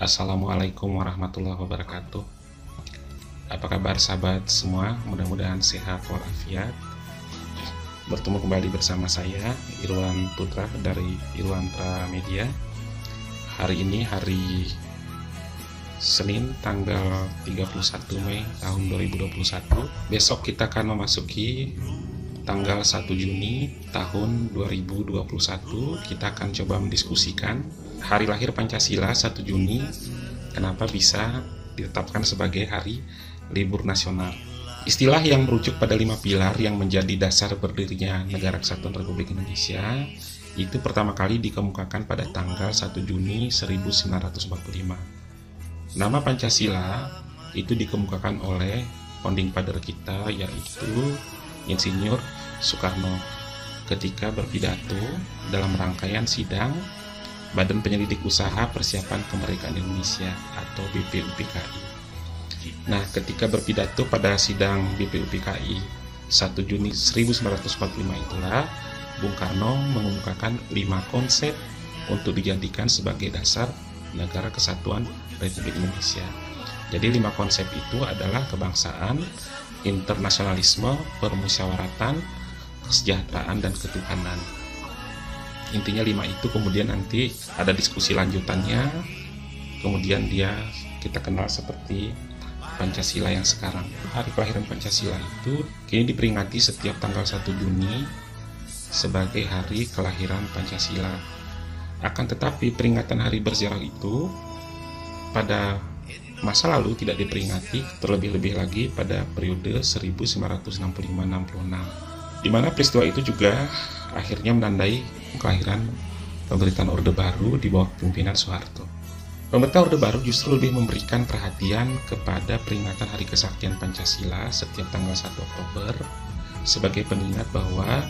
Assalamualaikum warahmatullahi wabarakatuh. Apa kabar sahabat semua? Mudah-mudahan sehat walafiat. Bertemu kembali bersama saya Irwan Putra dari Irwan Media. Hari ini hari Senin tanggal 31 Mei tahun 2021. Besok kita akan memasuki tanggal 1 Juni tahun 2021 kita akan coba mendiskusikan hari lahir Pancasila 1 Juni kenapa bisa ditetapkan sebagai hari libur nasional. Istilah yang merujuk pada lima pilar yang menjadi dasar berdirinya Negara Kesatuan Republik Indonesia itu pertama kali dikemukakan pada tanggal 1 Juni 1945. Nama Pancasila itu dikemukakan oleh founding father kita yaitu Insinyur Soekarno ketika berpidato dalam rangkaian sidang Badan Penyelidik Usaha Persiapan Kemerdekaan Indonesia atau BPUPKI. Nah, ketika berpidato pada sidang BPUPKI 1 Juni 1945 itulah Bung Karno mengumumkakan lima konsep untuk dijadikan sebagai dasar negara kesatuan Republik Indonesia. Jadi lima konsep itu adalah kebangsaan, internasionalisme, permusyawaratan, kesejahteraan, dan ketuhanan. Intinya lima itu kemudian nanti ada diskusi lanjutannya, kemudian dia kita kenal seperti Pancasila yang sekarang. Hari kelahiran Pancasila itu kini diperingati setiap tanggal 1 Juni sebagai hari kelahiran Pancasila. Akan tetapi peringatan hari bersejarah itu pada masa lalu tidak diperingati terlebih-lebih lagi pada periode 1965-66 di mana peristiwa itu juga akhirnya menandai kelahiran pemerintahan Orde Baru di bawah pimpinan Soeharto. Pemerintah Orde Baru justru lebih memberikan perhatian kepada peringatan Hari Kesaktian Pancasila setiap tanggal 1 Oktober sebagai pengingat bahwa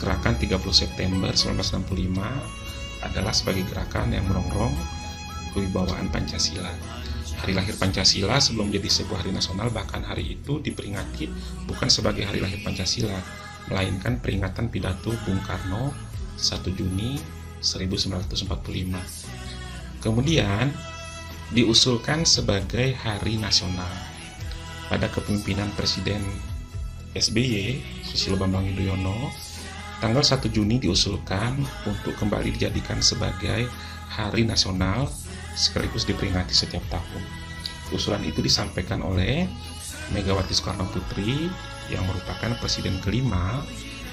gerakan 30 September 1965 adalah sebagai gerakan yang merongrong kewibawaan Pancasila hari lahir Pancasila sebelum menjadi sebuah hari nasional bahkan hari itu diperingati bukan sebagai hari lahir Pancasila melainkan peringatan pidato Bung Karno 1 Juni 1945 kemudian diusulkan sebagai hari nasional pada kepemimpinan Presiden SBY Susilo Bambang Yudhoyono tanggal 1 Juni diusulkan untuk kembali dijadikan sebagai hari nasional sekaligus diperingati setiap tahun. Usulan itu disampaikan oleh Megawati Soekarno Putri yang merupakan presiden kelima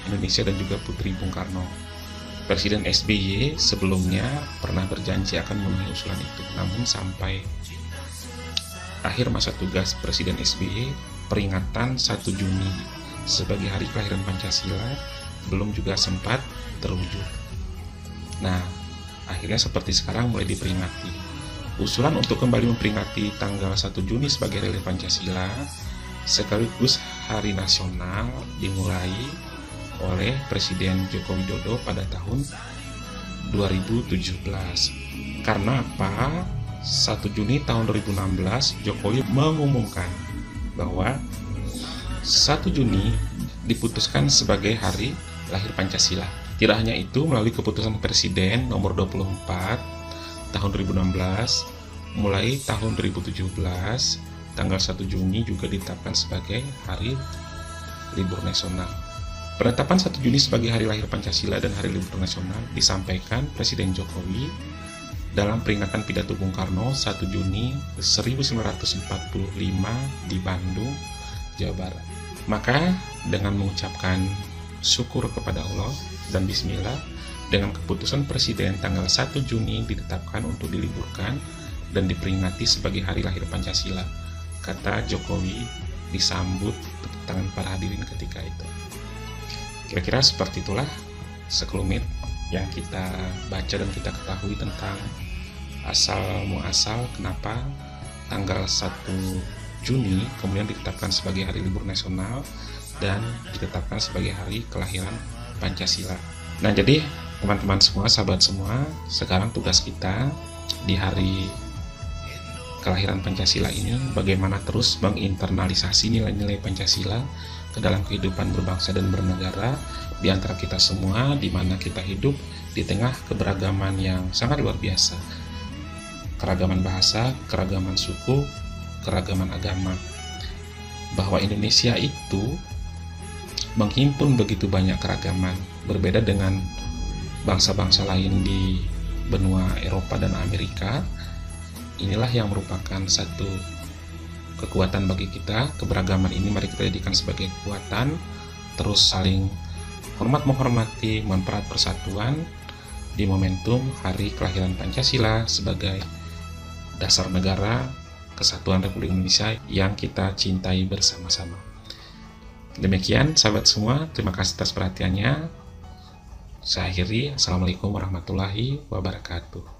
Indonesia dan juga Putri Bung Karno. Presiden SBY sebelumnya pernah berjanji akan memenuhi usulan itu, namun sampai akhir masa tugas Presiden SBY, peringatan 1 Juni sebagai hari kelahiran Pancasila belum juga sempat terwujud. Nah, akhirnya seperti sekarang mulai diperingati Usulan untuk kembali memperingati tanggal 1 Juni sebagai Hari Pancasila sekaligus hari nasional dimulai oleh Presiden Joko Widodo pada tahun 2017. Karena apa? 1 Juni tahun 2016 Jokowi mengumumkan bahwa 1 Juni diputuskan sebagai hari lahir Pancasila. Tidak hanya itu, melalui keputusan Presiden nomor 24 tahun 2016 mulai tahun 2017 tanggal 1 Juni juga ditetapkan sebagai hari libur nasional. Penetapan 1 Juni sebagai hari lahir Pancasila dan hari libur nasional disampaikan Presiden Jokowi dalam peringatan pidato Bung Karno 1 Juni 1945 di Bandung, Jawa Barat. Maka dengan mengucapkan syukur kepada Allah dan bismillah, dengan keputusan Presiden tanggal 1 Juni ditetapkan untuk diliburkan dan diperingati sebagai Hari Lahir Pancasila, kata Jokowi disambut tepuk tangan para hadirin ketika itu. Kira-kira seperti itulah sekelumit yang kita baca dan kita ketahui tentang asal muasal kenapa tanggal 1 Juni kemudian ditetapkan sebagai hari libur nasional dan ditetapkan sebagai hari kelahiran Pancasila. Nah, jadi teman-teman semua, sahabat semua, sekarang tugas kita di hari kelahiran Pancasila ini bagaimana terus menginternalisasi nilai-nilai Pancasila ke dalam kehidupan berbangsa dan bernegara di antara kita semua di mana kita hidup di tengah keberagaman yang sangat luar biasa. keragaman bahasa, keragaman suku, keragaman agama. Bahwa Indonesia itu menghimpun begitu banyak keragaman, berbeda dengan bangsa-bangsa lain di benua Eropa dan Amerika. Inilah yang merupakan satu kekuatan bagi kita. Keberagaman ini mari kita jadikan sebagai kekuatan, terus saling hormat menghormati, memperat persatuan di momentum Hari Kelahiran Pancasila sebagai dasar negara kesatuan Republik Indonesia yang kita cintai bersama-sama. Demikian sahabat semua, terima kasih atas perhatiannya. Saya akhiri, Assalamualaikum warahmatullahi wabarakatuh.